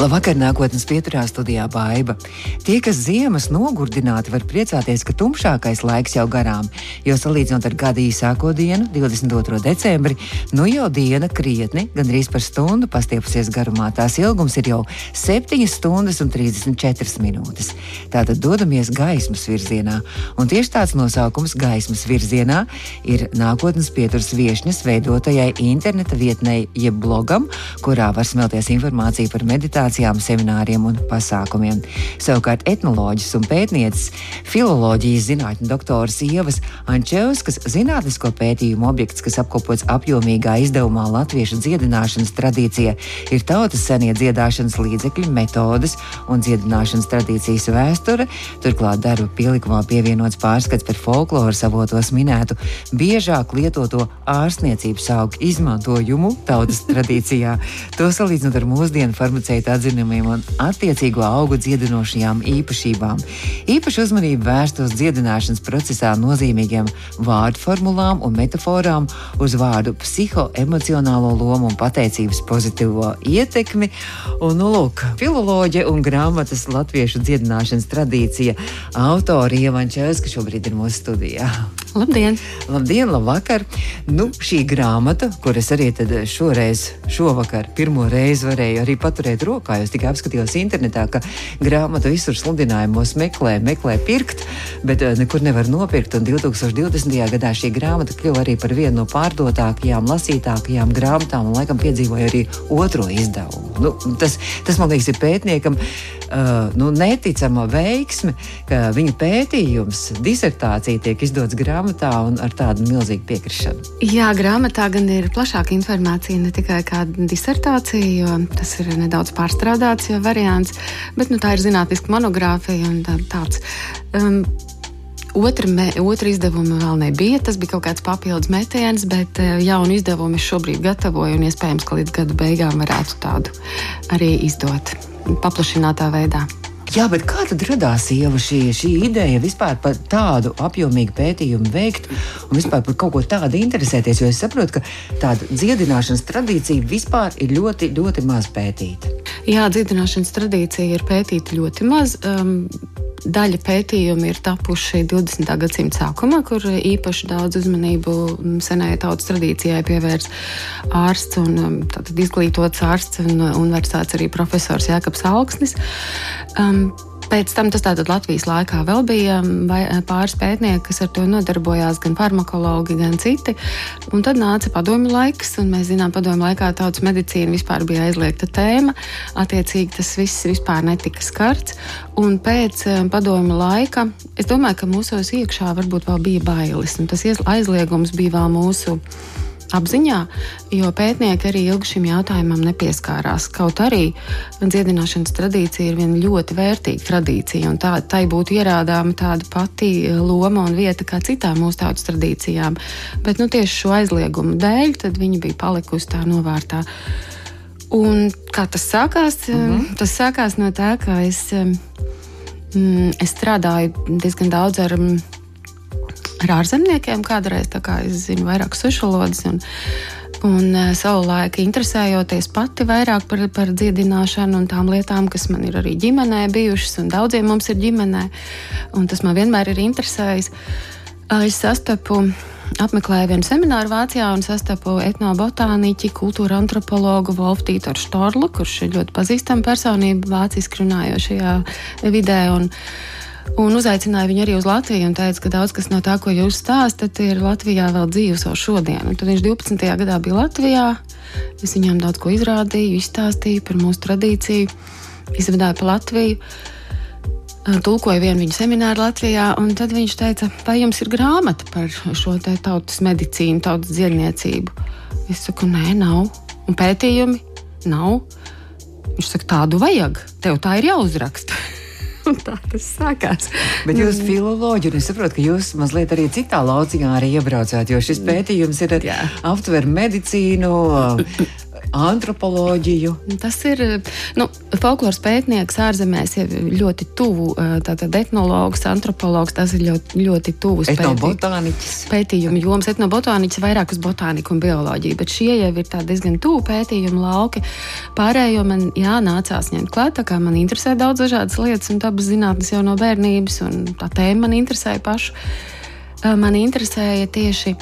Labvakar, nākotnes pieturā studijā Baiva. Tie, kas ziemas nogurdināti, var priecāties, ka tumšākais laiks jau garām, jo salīdzinot ar gada īsāko dienu, 22. decembri, nu jau diena krietni, gandrīz par stundu pastiepusies garumā. Tās ilgums ir jau 7 stundas un 34 minūtes. Tātad dodamies gaismas virzienā, un tieši tāds nosaukums gaismas virzienā ir nākotnes pieturas viešņas veidotajai interneta vietnei jeb blogam, kurā var smelties informācija par meditāciju prezentācijām, semināriem un pasākumiem. Savukārt etnoloģis un pētniecis, filoloģijas zinātņu doktors Ievas Ančevskas zinātnisko pētījumu objekts, kas apkopots apjomīgā izdevumā Latviešu dziedināšanas tradīcija, ir tautas senie dziedāšanas līdzekļi, metodes un dziedināšanas tradīcijas vēsture. Turklāt darba pielikumā pievienots pārskats par folkloras avotos minētu biežāk lietoto ārstniecības augu izmantojumu tautas tradīcijā. To salīdzinot ar mūsdienu farmaceita atzinumiem un attiecīgo augu dziedinošajām īpašībām. Īpaši uzmanību vērst uz dziedināšanas procesā nozīmīgiem vārdu formulām un metaforām, uz vārdu psihoemocionālo lomu un pateicības pozitīvo ietekmi. Un, nu, lūk, filoloģija un grāmatas latviešu dziedināšanas tradīcija autori Ievančēs, kas šobrīd ir mūsu studijā. Labdien! Labdien, labvakar! Nu, šī grāmata, kuras arī šoreiz, šovakar, pirmo reizi varēju arī paturēt rokā, jo tikai apskatījos internetā, ka grāmatu visur sludinājumos meklē, meklē pirkt, bet uh, nekur nevar nopirkt. Un 2020. gadā šī grāmata kļuva arī par vienu no pārdotākajām, lasītākajām grāmatām, un laikam piedzīvoja arī otro izdevumu. Nu, tas, tas, man liekas, ir pētniekam uh, nu, neticama veiksme, ka viņa pētījums, disertācija tiek izdots grāmatā un ar tādu milzīgu piekrišanu. Jā, grāmatā gan ir plašāka informācija, ne tikai kā disertācija, jo tas ir nedaudz pārstrādāts variants, bet nu, tā ir zinātniska monogrāfija un tā, tāds. Um, Otra, me, otra izdevuma vēl nebija. Tas bija kaut kāds papildus metiens, bet uh, jaunu izdevumu es šobrīd gatavoju iespējams, ka līdz gada beigām varētu tādu arī izdot paplašinātā veidā. Jā, bet kā tad radās ieva šī, šī ideja vispār par tādu apjomīgu pētījumu veikt un vispār par kaut ko tādu interesēties? Jo es saprotu, ka tāda dziedināšanas tradīcija vispār ir ļoti, ļoti maz pētīta. Jā, dziedināšanas tradīcija ir pētīta ļoti maz. Um, Daļa pētījumu ir tapuši 20. gadsimta sākumā, kur īpaši daudz uzmanību senajai tautas tradīcijai pievērs ārsts un um, izglītots ārsts un universitātes arī profesors Jēkabs Augsnis. Um, Pēc tam tas tātad Latvijas laikā vēl bija um, pāris pētnieki, kas ar to nodarbojās, gan farmakologi, gan citi. Un tad nāca padomju laiks, un mēs zinām, padomju laikā tautas medicīna vispār bija aizliegta tēma. Attiecīgi tas viss vispār netika skarts. Un pēc um, padomju laika es domāju, ka mūsos iekšā varbūt vēl bija bailes, un tas aizliegums bija vēl mūsu apziņā, jo pētnieki arī ilgi šim jautājumam nepieskārās. Kaut arī dziedināšanas tradīcija ir viena ļoti vērtīga tradīcija, un tā, tai būtu ierādāma tāda pati loma un vieta kā citām mūsu tautas tradīcijām. Bet nu, tieši šo aizliegumu dēļ viņi bija palikusi tā novārtā. Un kā tas sākās? Uh mhm. -huh. Tas sākās no tā, ka es, mm, es strādāju diezgan daudz ar ar ārzemniekiem kādreiz, tā kā es zinu vairāk sušvalodas. Un, Un uh, savulaik interesējoties pati vairāk par, par dziedināšanu un tām lietām, kas man ir arī ģimenē bijušas, un daudziem mums ir ģimenē, un tas man vienmēr ir interesējis. Uh, es sastapu, apmeklēju vienu semināru Vācijā un sastapu etnobotāniķi, kultūra antropologu Wolfu Štorlu, kurš ir ļoti pazīstama personība vāciski runājošajā vidē. Un, Un uzaicināja viņu arī uz Latviju un teica, ka daudz kas no tā, ko jūs stāstat, ir Latvijā vēl dzīves vēl šodien. Un tad viņš 12. gadā bija Latvijā. Es viņam daudz ko izrādīju, izstāstīju par mūsu tradīciju, izvedāju pa Latviju. Tulkoju vienu viņa semināru Latvijā, un tad viņš teica, vai jums ir grāmata par šo tautas medicīnu, tautas dziedniecību? Es saku, nē, nav. Un pētījumi nav. Viņš saka, tādu vajag. Tev tā ir jāuzraksta. tā tas sākās. Bet jūs un es saprotu, ka jūs mazliet arī citā lauciņā arī iebraucāt, jo šis pētījums ir aptver medicīnu. Antropoloģiju. Tas ir nu, folkloras pētnieks ārzemēs, jau ļoti tuvu. Tātad etnologs, antropologs, tas ir ļoti, ļoti tuvs Etnobotāniķis. pētījumu joms. Etnobotāniķis vairāk uz botāniku un bioloģiju, bet šie jau ir diezgan tuvu pētījumu lauki. Pārējo man jā, nācās ņemt klāt, tā kā man interesē daudz dažādas lietas un dabas zinātnes jau no bērnības, un tā tēma man interesēja pašu. Man interesēja tieši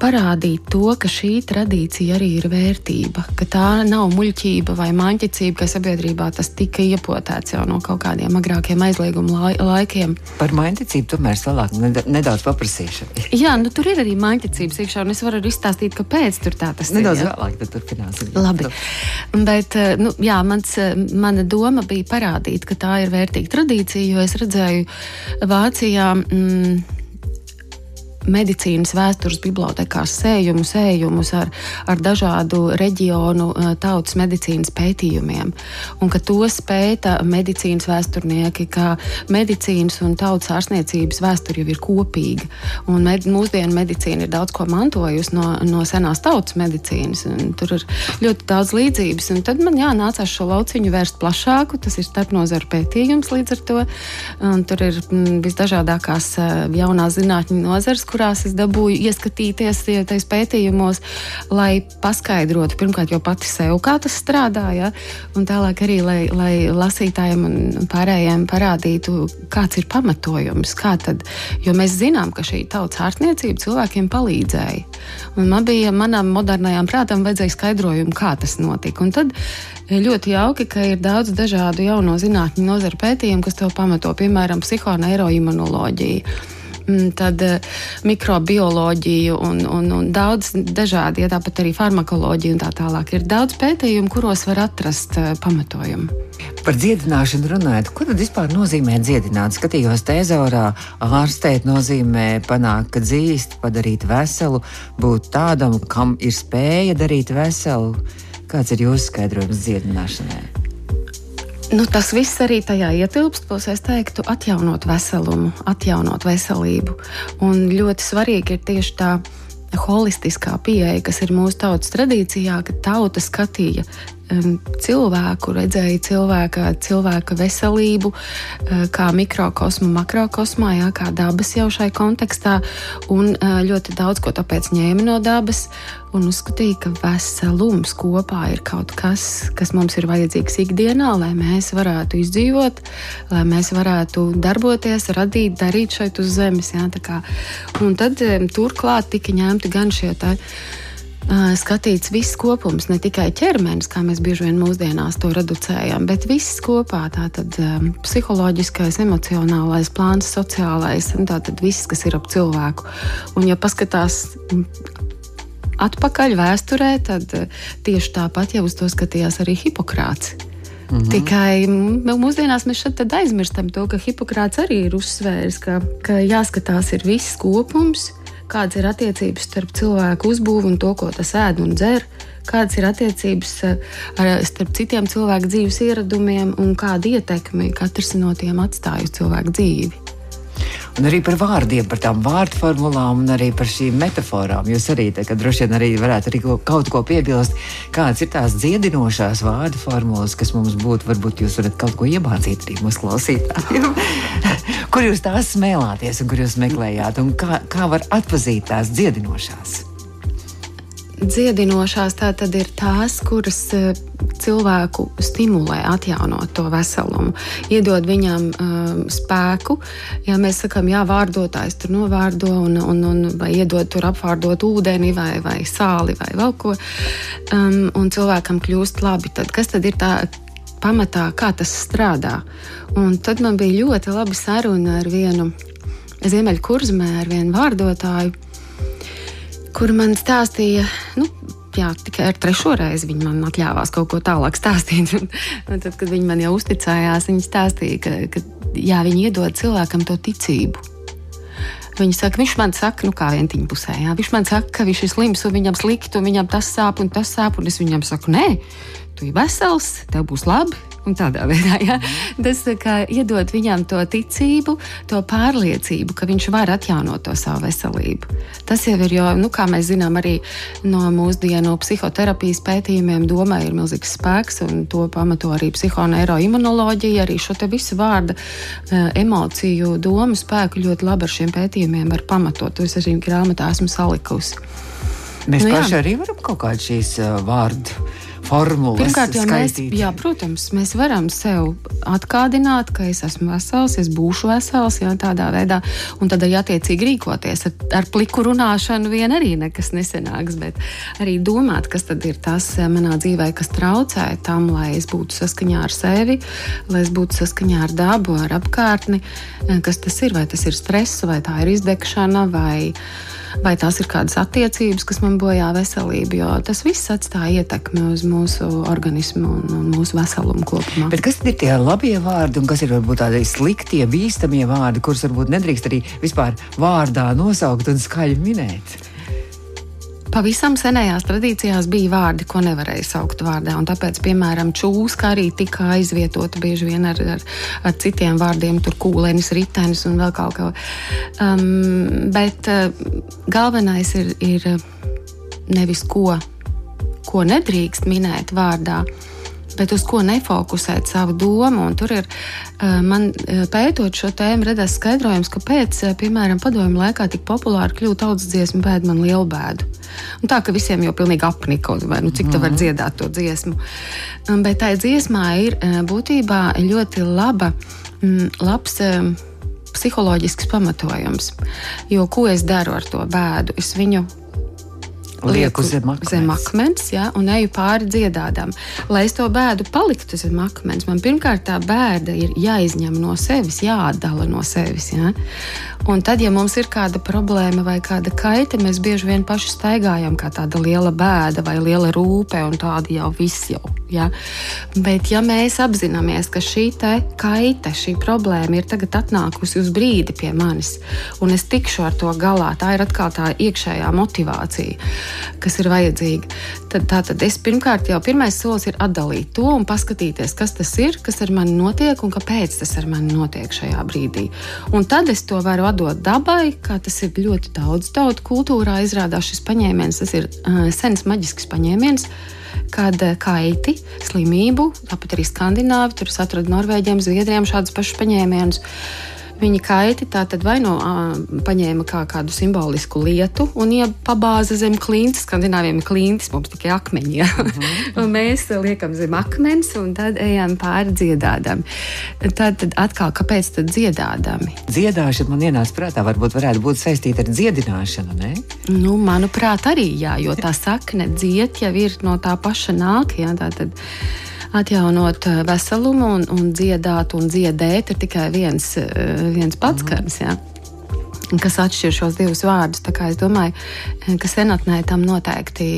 parādīt to, ka šī tradīcija arī ir vērtība, ka tā nav muļķība vai maņķicība, ka sabiedrībā tas tika iepotēts jau no kaut kādiem agrākiem aizlieguma laikiem. Par maņķicību tomēr vēlāk nedaudz paprasīšu. Jā, nu tur ir arī maņķicības iekšā, un es varu arī izstāstīt, kāpēc tur tā tas nedaudz ir. Nedaudz vēlāk tad turpināsim. Labi, bet, nu, jā, mans, mana doma bija parādīt, ka tā ir vērtīga tradīcija, jo es redzēju Vācijā. Mm, medicīnas vēstures bibliotekās sējumus, sējumus ar, ar dažādu reģionu eh, tautas medicīnas pētījumiem. Un ka tos pēta medicīnas vēsturnieki, ka medicīnas un tautas ārstniecības vēsture jau ir kopīga. Un med, mūsdienu medicīna ir daudz ko mantojusi no, no senās tautas medicīnas. Tur ir ļoti daudz līdzības. Un tad man jānācās šo lauciņu vērst plašāku. Tas ir starpnozaru pētījums līdz ar to. Un tur ir mm, visdažādākās eh, jaunās zinātņu nozares, kurās es dabūju ieskatīties tajos pētījumos, lai paskaidrotu pirmkārt jau pati sev, kā tas strādā, ja? un tālāk arī, lai, lai lasītājiem un pārējiem parādītu, kāds ir pamatojums, kā tad, jo mēs zinām, ka šī tautas ārstniecība cilvēkiem palīdzēja. Un man bija, manam modernajām prātam vajadzēja skaidrojumu, kā tas notika. Un tad ļoti jauki, ka ir daudz dažādu jauno zinātņu nozaru pētījumu, kas to pamato, piemēram, psihoneiroimunoloģija Mm, tad eh, mikrobioloģiju un, un, un daudz dažādi, ja tāpat arī farmakoloģija un tā tālāk. Ir daudz pētījumu, kuros var atrast uh, pamatojumu. Par dziedināšanu runājot, ko tad vispār nozīmē dziedināt? Skatījos tezaurā, ārstēt nozīmē panākt, ka dzīst, padarīt veselu, būt tādam, kam ir spēja darīt veselu. Kāds ir jūsu skaidrojums dziedināšanai? Nu, tas viss arī tajā ietilpst, ko es teiktu, atjaunot veselumu, atjaunot veselību. Un ļoti svarīgi ir tieši tā holistiskā pieeja, kas ir mūsu tautas tradīcijā, ka tauta skatīja cilvēku, redzēja cilvēka, cilvēka veselību, eh, kā mikrokosmu, makrokosmā, jā, kā dabas jau šai kontekstā, un eh, ļoti daudz ko tāpēc ņēma no dabas un uzskatīja, ka veselums kopā ir kaut kas, kas mums ir vajadzīgs ikdienā, lai mēs varētu izdzīvot, lai mēs varētu darboties, radīt, darīt šeit uz zemes. Jā, un tad turklāt tika ņemti gan šie tā skatīts viss kopums, ne tikai ķermenis, kā mēs bieži vien mūsdienās to reducējam, bet viss kopā. Tātad psiholoģiskais, emocionālais, plāns, sociālais, tātad viss, kas ir ap cilvēku. Un, ja paskatās atpakaļ vēsturē, tad tieši tāpat jau uz to skatījās arī Hipokrāts. Mm -hmm. Tikai mūsdienās mēs šeit aizmirstam to, ka Hipokrāts arī ir uzsvērs, ka, ka jāskatās ir viss kopums kādas ir attiecības starp cilvēku uzbūvi un to, ko tas ēd un dzer, kādas ir attiecības eh, ar, starp citiem cilvēku dzīves ieradumiem un kāda ietekme katrs no tiem atstāj uz cilvēku dzīvi. Un arī par vārdiem, par tām vārdu formulām un arī par šīm metaforām. Jūs arī tā, droši vien arī varētu arī kaut ko piebilst. Kādas ir tās dziedinošās vārdu formulas, kas mums būtu, varbūt jūs varat kaut ko iemācīt arī mūsu klausītājiem? kur jūs tās smēlāties un kur jūs meklējāt un kā, kā var atpazīt tās dziedinošās? Dziedinošās tā tad ir tās, kuras eh, cilvēku stimulē atjaunot to veselumu, iedod viņam um, spēku. Ja mēs sakām, jā, vārdotājs tur novārdo un, un, un vai iedod tur apvārdot ūdeni vai, vai sāli vai vēl ko, um, un cilvēkam kļūst labi, tad kas tad ir tā? Pamatā, kā tas strādā. Un tad man bija ļoti laba saruna ar vienu Ziemeļkurzmē, ar vienu vārdotāju, kur man stāstīja, nu, jā, tikai ar trešo reizi viņi man atļāvās kaut ko tālāk stāstīt. tad, kad viņi man jau uzticējās, viņi stāstīja, ka, ka jā, viņi iedod cilvēkam to ticību. Viņi saka, viņš man saka, nu, kā vientiņa pusē. Jā. Viņš man saka, ka viņš ir slims un viņam slikti, un viņam tas sāp un tas sāp. Un es viņam saku, nē, tu esi vesels, tev būs labi, tādā veidā ja? tas iedod viņam to ticību, to pārliecību, ka viņš var atjaunot to savu veselību. Tas jau ir, jo, nu, kā mēs zinām, arī no mūsdienu psihoterapijas pētījumiem, domai ir milzīgs spēks, un to pamato arī psihoneiroimunoloģija, arī šo visu vārdu e, emociju, domu spēku ļoti labi ar šiem pētījumiem var pamatot. To es arī grāmatā esmu salikusi. Mēs nu, paši jā. arī varam kaut kādu šīs uh, vārdu formulas. Pirmkārt, jau skaitīt. mēs, jā, protams, mēs varam sev atkādināt, ka es esmu vesels, es būšu vesels, jā, tādā veidā, un tad arī attiecīgi rīkoties. Ar, ar pliku runāšanu vien arī nekas nesenāks, bet arī domāt, kas tad ir tas eh, manā dzīvē, kas traucē tam, lai es būtu saskaņā ar sevi, lai es būtu saskaņā ar dabu, ar apkārtni, eh, kas tas ir, vai tas ir stress, vai tā ir izdegšana, vai vai tās ir kādas attiecības, kas man bojā veselību, jo tas viss atstāja ietekmi uz mūsu organismu un, un mūsu veselumu kopumā. Bet kas ir tie labie vārdi un kas ir varbūt tādi sliktie, bīstamie vārdi, kurus varbūt nedrīkst arī vispār vārdā nosaukt un skaļi minēt? Pavisam senajās tradīcijās bija vārdi, ko nevarēja saukt vārdā. Tāpēc, piemēram, čūska arī tika aizvietota bieži vien ar, ar, ar citiem vārdiem, tur kūlenis, ritenis un vēl kaut kā. Um, bet uh, galvenais ir, ir nevis ko, ko nedrīkst minēt vārdā, bet uz ko nefokusēt savu domu. Un tur ir man pētot šo tēmu, radās skaidrojums, kāpēc, piemēram, padomju laikā tik populāri kļūst tautas dziesma bēda man lielu bēdu. Un tā ka visiem jau pilnīgi apnika, vai nu, cik tā var mhm. dziedāt to dziesmu. Bet tā dziesmā ir būtībā ļoti laba, labs psiholoģisks pamatojums. Jo ko es daru ar to bēdu? Es viņu lieku zem akmens, zem akmens ja, un eju pāri dziedādām. Lai es to bēdu paliktu zem akmens, man pirmkārt tā bēda ir jāizņem no sevis, jāatdala no sevis. Ja. Un tad, ja mums ir kāda problēma vai kāda kaita, mēs bieži vien paši staigājam kā tāda liela bēda vai liela rūpe, un tāda jau viss jau. Ja? Bet, ja mēs apzināmies, ka šī kaita, šī problēma ir tagad atnākusi uz brīdi pie manis, un es tikšu ar to galā, tā ir atkal tā iekšējā motivācija, kas ir vajadzīga. Tad, tā, tad es pirmkārt jau pirmais solis ir atdalīt to un paskatīties, kas tas ir, kas ar mani notiek un kāpēc tas ar mani notiek šajā brīdī. Un tad es to varu atdot dabai, kā tas ir ļoti daudz tautu kultūrā. Izrādās šis paņēmiens, tas ir uh, sens maģisks paņēmiens. Kad kaiti, slimību, tāpat arī skandināvi, tur atrada Norvēģiem, Zviedrijiem šādus pašus paņēmienus. Uh, Viņa kaiti tātad vai no nu, paņēma kā kādu simbolisku lietu un iepabāza zem klints. Skandināviem ir klintis, mums tikai akmeņi. Ja? Uh mhm. -huh. mēs liekam zem akmens un tad ejam pāri dziedādam. Tad, tad atkal, kāpēc tad dziedādami? Dziedāšana man ienāca prātā, varbūt varētu būt saistīta ar dziedināšanu, ne? Nu, manuprāt, arī jā, jo tā sakne dzied jau ir no tā paša nāk. Jā, tā tad, atjaunot eh, veselumu un, un dziedāt un dziedēt ir tikai viens, eh, viens pats mhm. Ja? kas atšķir šos divus vārdus. Es domāju, eh, ka senatnē tam noteikti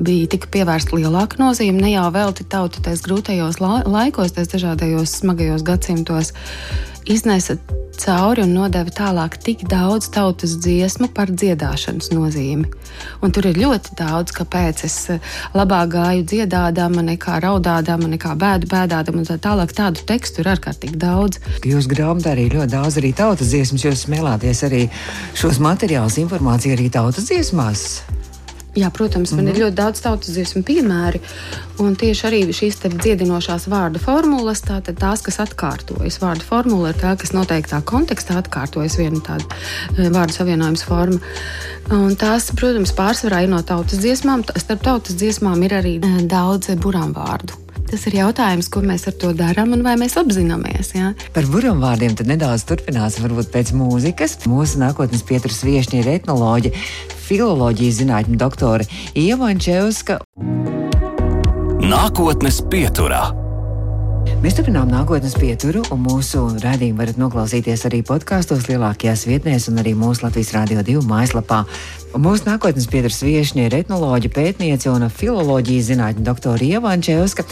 bija tika pievērsta lielāka nozīme. Ne jau velti tauta tais grūtajos laikos, tais dažādajos smagajos gadsimtos iznesa cauri un nodeva tālāk tik daudz tautas dziesmu par dziedāšanas nozīmi. Un tur ir ļoti daudz, kāpēc es eh, labāk gāju dziedādama, nekā raudādama, nekā bēdu bēdādama un tā tālāk. Tādu tekstu ir ārkārtīgi daudz. Jūs grāmatā arī ļoti daudz arī tautas dziesmas, jūs smēlāties arī šos materiālus, informāciju arī tautas dziesmās. Jā, protams, man mm -hmm. ir mhm. ļoti daudz tautas dziesmu piemēri. Un tieši arī šīs dziedinošās vārdu formulas, tātad tās, kas atkārtojas. Vārdu formula ir tā, kas noteiktā kontekstā atkārtojas viena tāda eh, vārdu savienojuma forma. Un tās, protams, pārsvarā ir no tautas dziesmām. Starp tautas dziesmām ir arī eh, daudz burām vārdu. Tas ir jautājums, ko mēs ar to darām un vai mēs apzināmies. Ja? Par burbuļu vārdiem nedaudz turpināsim, varbūt pēc mūzikas. Mūsu nākotnes pieturas viesiņa ir etnoloģija, filoloģijas zinātņu doktore Ieva Ančevska. Nākotnes pieturā. Mēs turpinām nākotnes pieturu, un mūsu rādījumu varat noklausīties arī podkāstos, lielākajās vietnēs un arī mūsu Latvijas Rādio 2 mājaslapā. Mūsu nākotnes pieturas viesiņa ir etnoloģija, pētniece un filoloģijas zinātņu doktore Ieva Ančevska.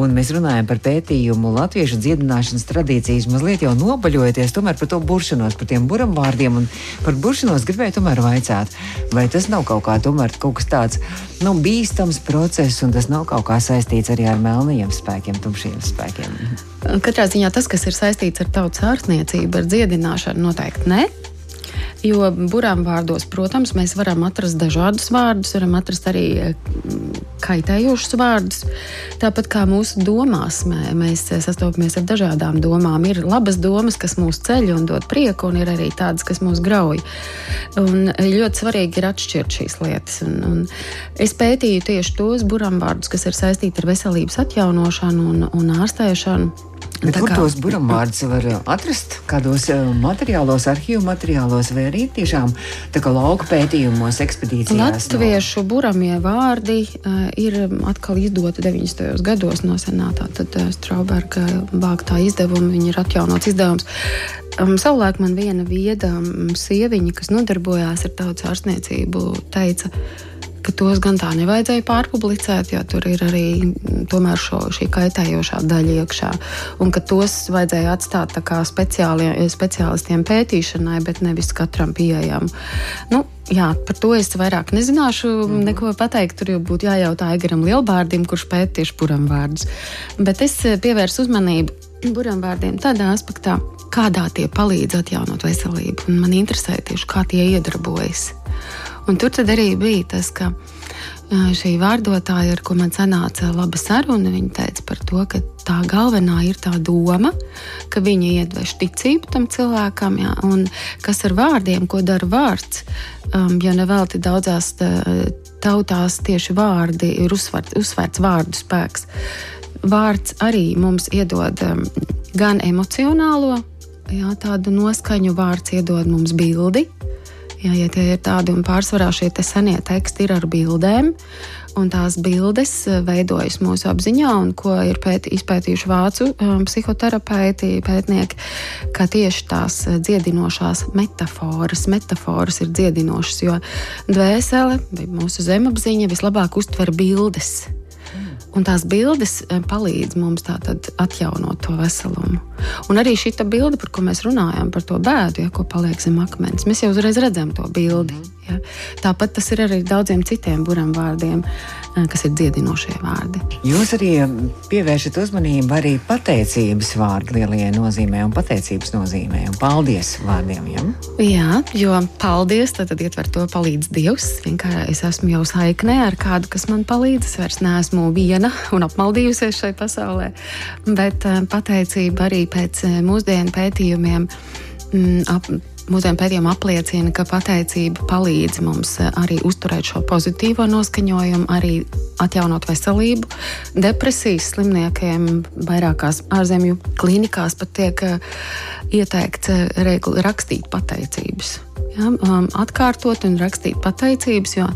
Un mēs runājam par pētījumu latviešu dziedināšanas tradīcijas, mazliet jau nobaļojoties tomēr par to buršanos, par tiem buram vārdiem. Un par buršanos gribēju tomēr vaicāt, vai tas nav kaut kā tomēr kaut kas tāds nu, bīstams process, un tas nav kaut kā saistīts arī ar melnajiem spēkiem, tumšiem spēkiem. Katrā ziņā tas, kas ir saistīts ar tautas ārstniecību, ar dziedināšanu, noteikti ne. Jo burām vārdos, protams, mēs varam atrast dažādus vārdus, varam atrast arī mm, kaitējošus vārdus. Tāpat kā mūsu domās, mē, mēs sastopamies ar dažādām domām. Ir labas domas, kas mūs ceļ un dod prieku, un ir arī tādas, kas mūs grauj. Un ļoti svarīgi ir atšķirt šīs lietas. Un, un es pētīju tieši tos burām vārdus, kas ir saistīti ar veselības atjaunošanu un, un ārstēšanu. Bet kur kā... tos buļbuļsaktas var atrast? Kādos uh, materiālos, arhīvu materiālos, vai arī tiešām lauka pētījumos, ekspedīcijās? Latviešu no... buramie vārdi uh, ir atkal izdoti 90. gados no senātā. Tad uh, Strauberga vāktā izdevuma, viņa ir atjaunots izdevums. Um, savulaik man viena vieda um, sieviņa, kas nodarbojās ar tautas ārstniecību, teica, ka tos gan tā nevajadzēja pārpublicēt, jo tur ir arī šo, šī kaitējošā daļa iekšā. Un ka tos vajadzēja atstāt speciālistiem pētīšanai, bet nevis katram pieejam. Nu, Jā, par to es vairāk nezināšu, mm -hmm. neko pateikt. Tur jau būtu jājautā Aigaram Lielbārdim, kurš pēta tieši buramvārdus. Bet es eh, pievērsu uzmanību buramvārdiem tādā aspektā, kādā tie palīdz atjaunot veselību. Un man interesē tieši, kā tie iedarbojas. Un tur arī bija tas, ka šī vārdotāja, ar ko man sanāca laba saruna, viņa teica par to, ka tā galvenā ir tā doma, ka viņa iedvež ticību tam cilvēkam, jā, un kas ar vārdiem, ko dara vārds, um, jo nevelti daudzās tautās tieši vārdi ir uzsvērts, uzsvērts vārdu spēks. Vārds arī mums iedod um, gan emocionālo, jā, tādu noskaņu, vārds iedod mums bildi, Jā, ja tie ir tādi un pārsvarā šie senie teksti ir ar bildēm, un tās bildes eh, veidojas mūsu apziņā, un ko ir pēti, izpētījuši vācu um, psihoterapeiti, pētnieki, ka tieši tās eh, dziedinošās metafāras, metafāras ir dziedinošas, jo dvēsele vai mūsu zemapziņa vislabāk uztver bildes. Un tās bildes eh, palīdz mums atjaunot to veselumu. Un arī šī bilde, par ko mēs runājam, par to bēdu, ja, ko paliek zem akmens, mēs jau uzreiz redzam to bildi. Mm -hmm. Ja. Tāpat tas ir arī daudziem citiem buram vārdiem, eh, kas ir dziedinošie vārdi. Jūs arī pievēršat uzmanību arī pateicības vārdu lielajai nozīmē un pateicības nozīmē un paldies vārdiem. Ja? Jā, jo paldies tad, tad ietver to palīdz Dievs. Vienkārši es esmu jau saiknē ar kādu, kas man palīdz. Es vairs neesmu viena un apmaldījusies šai pasaulē, bet eh, pateicība arī pēc eh, mūsdienu pētījumiem. Mm, ap, Mūsdienu pētījumi apliecina, ka pateicība palīdz mums eh, arī uzturēt šo pozitīvo noskaņojumu, arī atjaunot veselību. Depresijas slimniekiem vairākās ārzemju klīnikās pat tiek eh, ieteikts eh, rakstīt pateicības. Ja, um, atkārtot un rakstīt pateicības, jo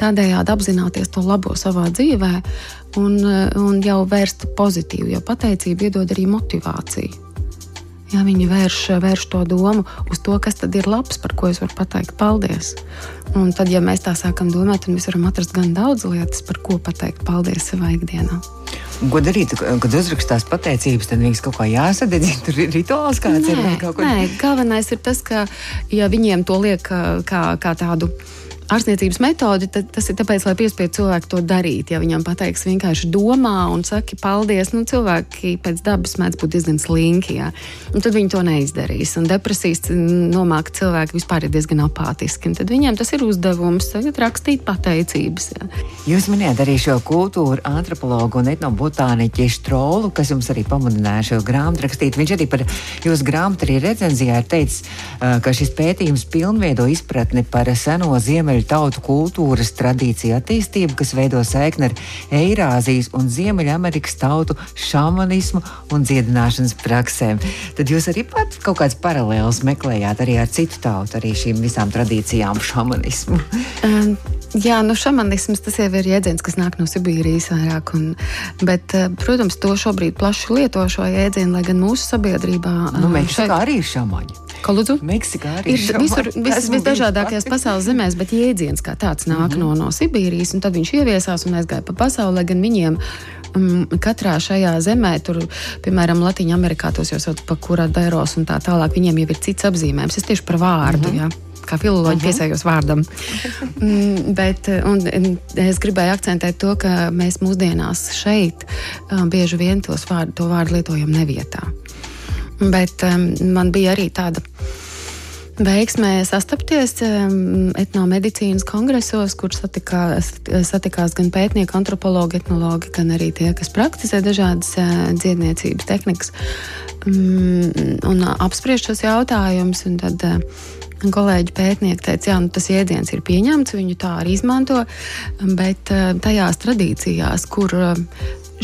tādējādi apzināties to labo savā dzīvē un, un jau vērst pozitīvu, jo pateicība iedod arī motivāciju. Ja viņi vērš, vērš to domu uz to, kas tad ir labs, par ko es varu pateikt paldies. Un tad, ja mēs tā sākam domāt, tad mēs varam atrast gan daudz lietas, par ko pateikt paldies savā ikdienā. Ko darīt, kad uzrakstās pateicības, tad viņas kaut kā jāsadedzina. Tur ir rituāls kāds. Nē, ir, kaut ko... nē, galvenais ir tas, ka ja viņiem to liek kā, kā tādu ārstniecības metodi, tad tas ir tāpēc, lai piespietu cilvēku to darīt. Ja viņam pateiks vienkārši domā un saka paldies, nu cilvēki pēc dabas mēdz būt diezgan slinki, ja? tad viņi to neizdarīs. Un depresijas nomāka cilvēki vispār ir diezgan apātiski. Tad viņiem tas ir uzdevums tagad rakstīt pateicības. Ja? Jūs minējāt arī šo kultūru antropologu un etnobotāniķi Štrolu, kas jums arī pamudināja šo grāmatu rakstīt. Viņš arī par jūsu grāmatu arī recenzijā ir teicis, ka šis pētījums pilnveido izpratni par seno ziemeļu ziemeļu tautu kultūras tradīciju attīstību, kas veido saikni ar Eirāzijas un Ziemeļamerikas tautu šamanismu un dziedināšanas praksēm. Tad jūs arī pat kaut kāds paralēls meklējāt arī ar citu tautu, arī šīm visām tradīcijām šamanismu. Um. Jā, nu, šamanisms tas jau ir jēdziens, kas nāk no Sibīrijas vairāk. Un, bet, eh, protams, to šobrīd plaši lieto šo jēdzienu, lai gan mūsu sabiedrībā. Nu, Meksikā šeit... arī ir šamaņi. Ko lūdzu? Meksikā arī ir visur, vis, visdažādākajās pasaules zemēs, bet jēdziens kā tāds nāk mm -hmm. no, no Sibīrijas, un tad viņš ieviesās un aizgāja pa pasauli, lai gan viņiem katrā šajā zemē, tur, piemēram, Latvijā, Amerikā, tos jau sauc par kuradēros un tā tālāk, viņiem jau ir cits apzīmējums. Es tieši par vārdu. Mm -hmm. Ja kā filoloģija uh -huh. piesējos vārdam. mm, bet un, es gribēju akcentēt to, ka mēs mūsdienās šeit um, bieži vien vārdu, to vārdu lietojam nevietā. Bet um, man bija arī tāda veiksmē sastapties um, etnomedicīnas kongresos, kur satikās, satikās gan pētnieki, antropologi, etnologi, gan arī tie, kas praktizē dažādas uh, dziedniecības tehnikas um, un apspriež šos jautājumus. Tad, uh, Kolēģi pētnieki teica, ka nu, tas jēdziens ir pieņemts, viņu tā arī izmanto, bet eh, tajās tradīcijās, kur eh,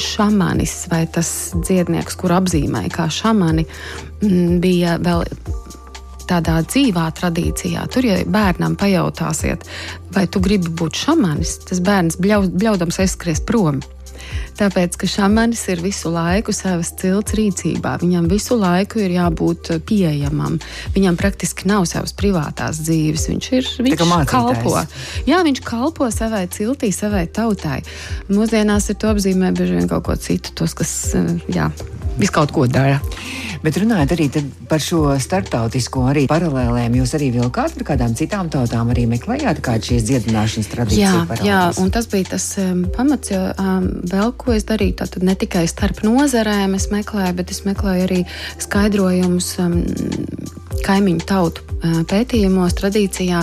šamanis vai tas dziednieks, kur apzīmēja kā šamani, mm, bija vēl tādā dzīvā tradīcijā. Tur, ja bērnam pajautāsiet, vai tu gribi būt šamanis, tas bērns bļaudams aizskries prom. Tāpēc, ka šamanis ir visu laiku savas cilts rīcībā. Viņam visu laiku ir jābūt pieejamam. Viņam praktiski nav savas privātās dzīves. Viņš ir viņš kalpo. Jā, viņš kalpo savai ciltī, savai tautai. Mūsdienās ir to apzīmē bieži vien kaut ko citu, tos, kas jā, visu kaut ko dara. Bet runājot arī par šo starptautisko arī paralēlēm, jūs arī vilkāt par kādām citām tautām, arī meklējāt kādu šīs dziedināšanas tradīciju. Jā, paralēs. jā, un tas bija tas um, pamats, jo um, vēl ko es darīju, tad ne tikai starp nozarēm es meklēju, bet es meklēju arī skaidrojumus. Um, kaimiņu tautu pētījumos, tradīcijā.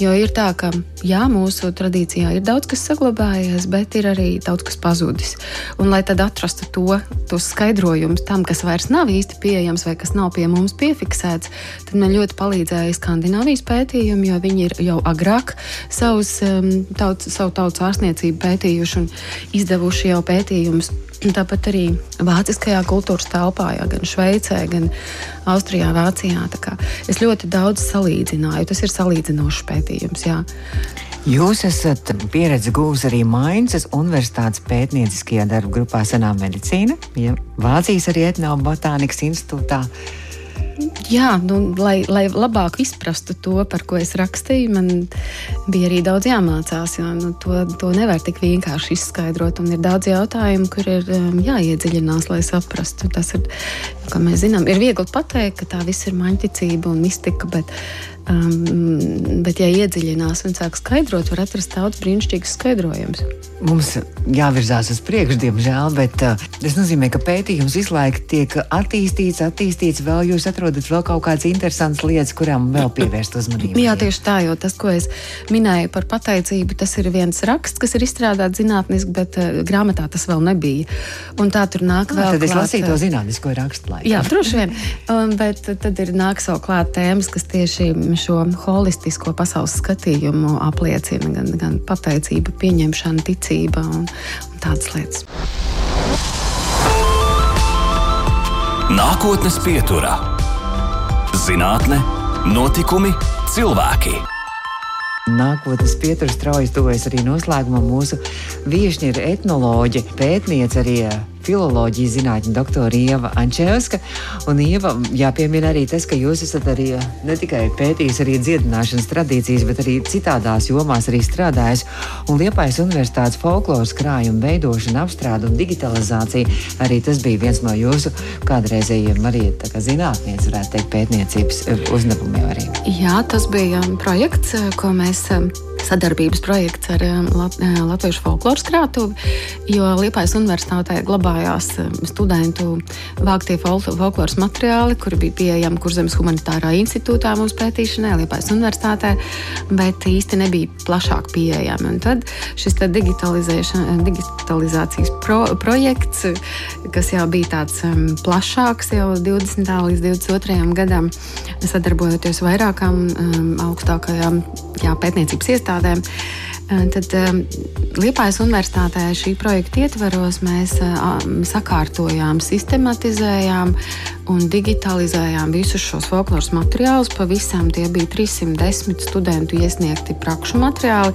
Jo ir tā, ka jā, mūsu tradīcijā ir daudz kas saglabājies, bet ir arī daudz kas pazudis. Un, lai tad atrastu to, tos skaidrojumus tam, kas vairs nav īsti pieejams vai kas nav pie mums piefiksēts, tad man ļoti palīdzēja Skandināvijas pētījumi, jo viņi ir jau agrāk savus, tauts, savu tautas ārstniecību pētījuši un izdevuši jau pētījumus Tāpat arī vāciskajā kultūras telpā, jā, gan Šveicē, gan Austrijā, Vācijā. Es ļoti daudz salīdzināju. Tas ir salīdzinošs pētījums. Jā. Jūs esat pieredzi gūs arī Mainzas Universitātes pētnieciskajā darba grupā Senā medicīna, ja Vācijas arī etnobotānikas institūtā. Jā, nu, lai, lai labāk izprastu to, par ko es rakstīju, man bija arī daudz jāmācās. Jo, nu, to, to nevar tik vienkārši izskaidrot. Ir daudz jautājumu, kur ir um, jāiedziļinās, lai saprastu. Tas ir, kā mēs zinām, ir viegli pateikt, ka tā viss ir maņķicība un mistika. Bet, Um, bet, ja iedziļinās un sāk skaidrot, var atrast daudz brīnišķīgus skaidrojumus. Mums jāvirzās uz priekšu, diemžēl, bet uh, tas nozīmē, ka pētījums visu laiku tiek attīstīts, attīstīts. Vēl jūs atrodat vēl kaut kādas interesantas lietas, kurām vēl pievērst uzmanību. Jā, tieši tā, jo tas, ko es minēju par pateicību, tas ir viens raksts, kas ir izstrādāts zinātniski, bet uh, grāmatā tas vēl nebija. Un tā tur nāk ah, vēl. Tad es lasīju to zinātnisko rakstu. Laikam. Jā, droši vien. Um, bet tad ir nāk savu klāt tēmas, kas tieši šo holistisko pasaules skatījumu apliecina gan, gan pateicība, pieņemšana, ticība un, un tādas lietas. Nākotnes pieturā - zinātne, notikumi, cilvēki. Nākotnes pieturas strauji tuvojas arī noslēgumam. Mūsu viesiņa ir etnoloģija, pētniece arī filoloģijas zinātņu doktora Ieva Ančevska. Un Ieva, jāpiemina arī tas, ka jūs esat arī ne tikai pētījis arī dziedināšanas tradīcijas, bet arī citādās jomās arī strādājis. Un Liepājas universitātes folkloras krājuma veidošana, apstrāde un digitalizācija arī tas bija viens no jūsu kādreizējiem arī zinātnieces, varētu teikt, pētniecības uzdevumiem arī. Jā, tas bija projekts, ko mēs sadarbības projekts ar um, Lat uh, Latvijas folkloras krātuvi, jo Liepājas universitātē glabājās um, studentu vāktie fol folkloras materiāli, kuri bija pieejami Kurzemes humanitārā institūtā mūsu pētīšanai, Liepājas universitātē, bet īsti nebija plašāk pieejami. Un tad šis digitalizācijas pro projekts, kas jau bija tāds um, plašāks jau 20. līdz 22. gadam, sadarbojoties vairākām augstākajām jā, pētniecības iestādēm, iestādēm. Tad Liepājas universitātē šī projekta ietveros mēs sakārtojām, sistematizējām un digitalizējām visus šos folkloras materiālus. Pavisam tie bija 310 studentu iesniegti prakšu materiāli,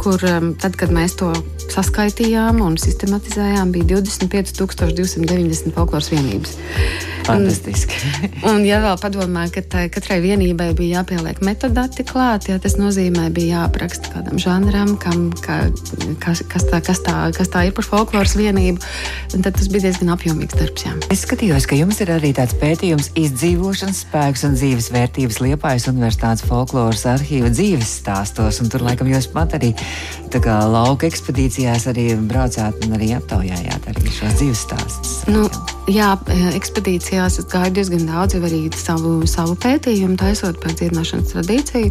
kur um, tad, kad mēs to saskaitījām un sistematizējām, bija 25,290 folkloras vienības. Fantastiski. un, un, ja vēl padomā, ka katrai vienībai bija jāpieliek metadati klāt, ja tas nozīmē, bija jāapraksta kādam žanram, kam, ka, kas, kas, tā, kas, tā, kas tā ir par folkloras vienību, tad tas bija diezgan apjomīgs darbs. Jā. Es skatījos, ka jums ir arī tāds pētījums izdzīvošanas spēks un dzīves vērtības Liepājas Universitātes folkloras arhīva dzīves stāstos, tur laikam jūs pat arī kā lauka ekspedīcijās arī braucāt un arī aptaujājāt arī šos dzīves stāstus. Nu, jā, ekspedīcijā diskusijās es gāju diezgan daudz, jau arī savu, savu pētījumu taisot par dziedināšanas tradīciju.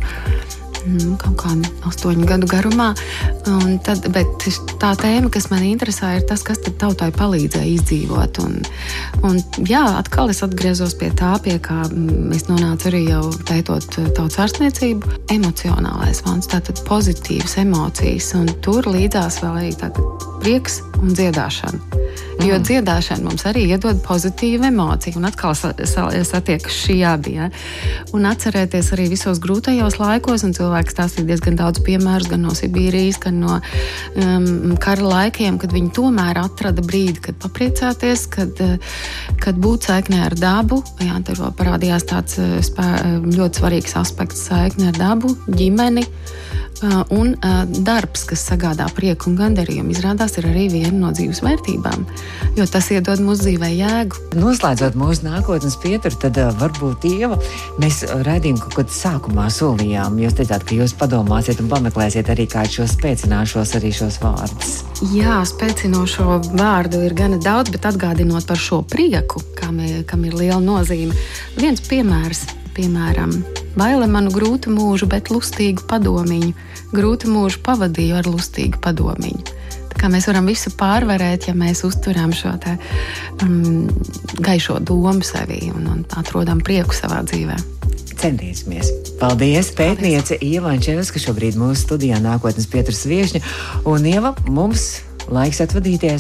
Mm, kaut kādu astoņu gadu garumā. Un tad, bet tā tēma, kas man interesē, ir tas, kas tautai palīdzēja izdzīvot. Un, un, jā, atkal es atgriezos pie tā, pie kā es nonācu arī jau pētot tautas ārstniecību. Emocionālais fons, tātad pozitīvas emocijas, un tur līdzās vēl arī prieks un dziedāšana. Jo mm. dziedāšana mums arī iedod pozitīvu emociju, un atkal satiekas šī abi. Ja? Un atcerēties arī visos grūtajos laikos, un cilvēks stāstīja diezgan daudz piemēru gan no Sibīrijas, gan no um, kara laikiem, kad viņi tomēr atrada brīdi, kad papriecāties, kad, kad būt saiknē ar dabu. Jā, tur parādījās tāds uh, spē, ļoti svarīgs aspekts - saikne ar dabu, ģimeni. Uh, un uh, darbs, kas sagādā prieku un gandarījumu, izrādās ir arī viena no dzīves vērtībām, jo tas iedod mūsu dzīvē jēgu. Noslēdzot mūsu nākotnes pieturu, tad uh, varbūt Ieva, mēs redzējām, ka kaut sākumā solījām. Jūs teicāt, ka jūs padomāsiet un pameklēsiet arī kādu šo spēcināšos arī šos vārdus. Jā, spēcinošo vārdu ir gana daudz, bet atgādinot par šo prieku, kam, kam ir liela nozīme. Viens piemērs piemēram, baile manu grūtu mūžu, bet lustīgu padomiņu, grūtu mūžu pavadīju ar lustīgu padomiņu. Tā kā mēs varam visu pārvarēt, ja mēs uzturam šo te, um, gaišo domu sevī un, un atrodam prieku savā dzīvē centīsimies. Paldies, pētniece Ieva Ančevska, šobrīd mūsu studijā nākotnes Pietras viešņa. Un Ieva, mums laiks atvadīties.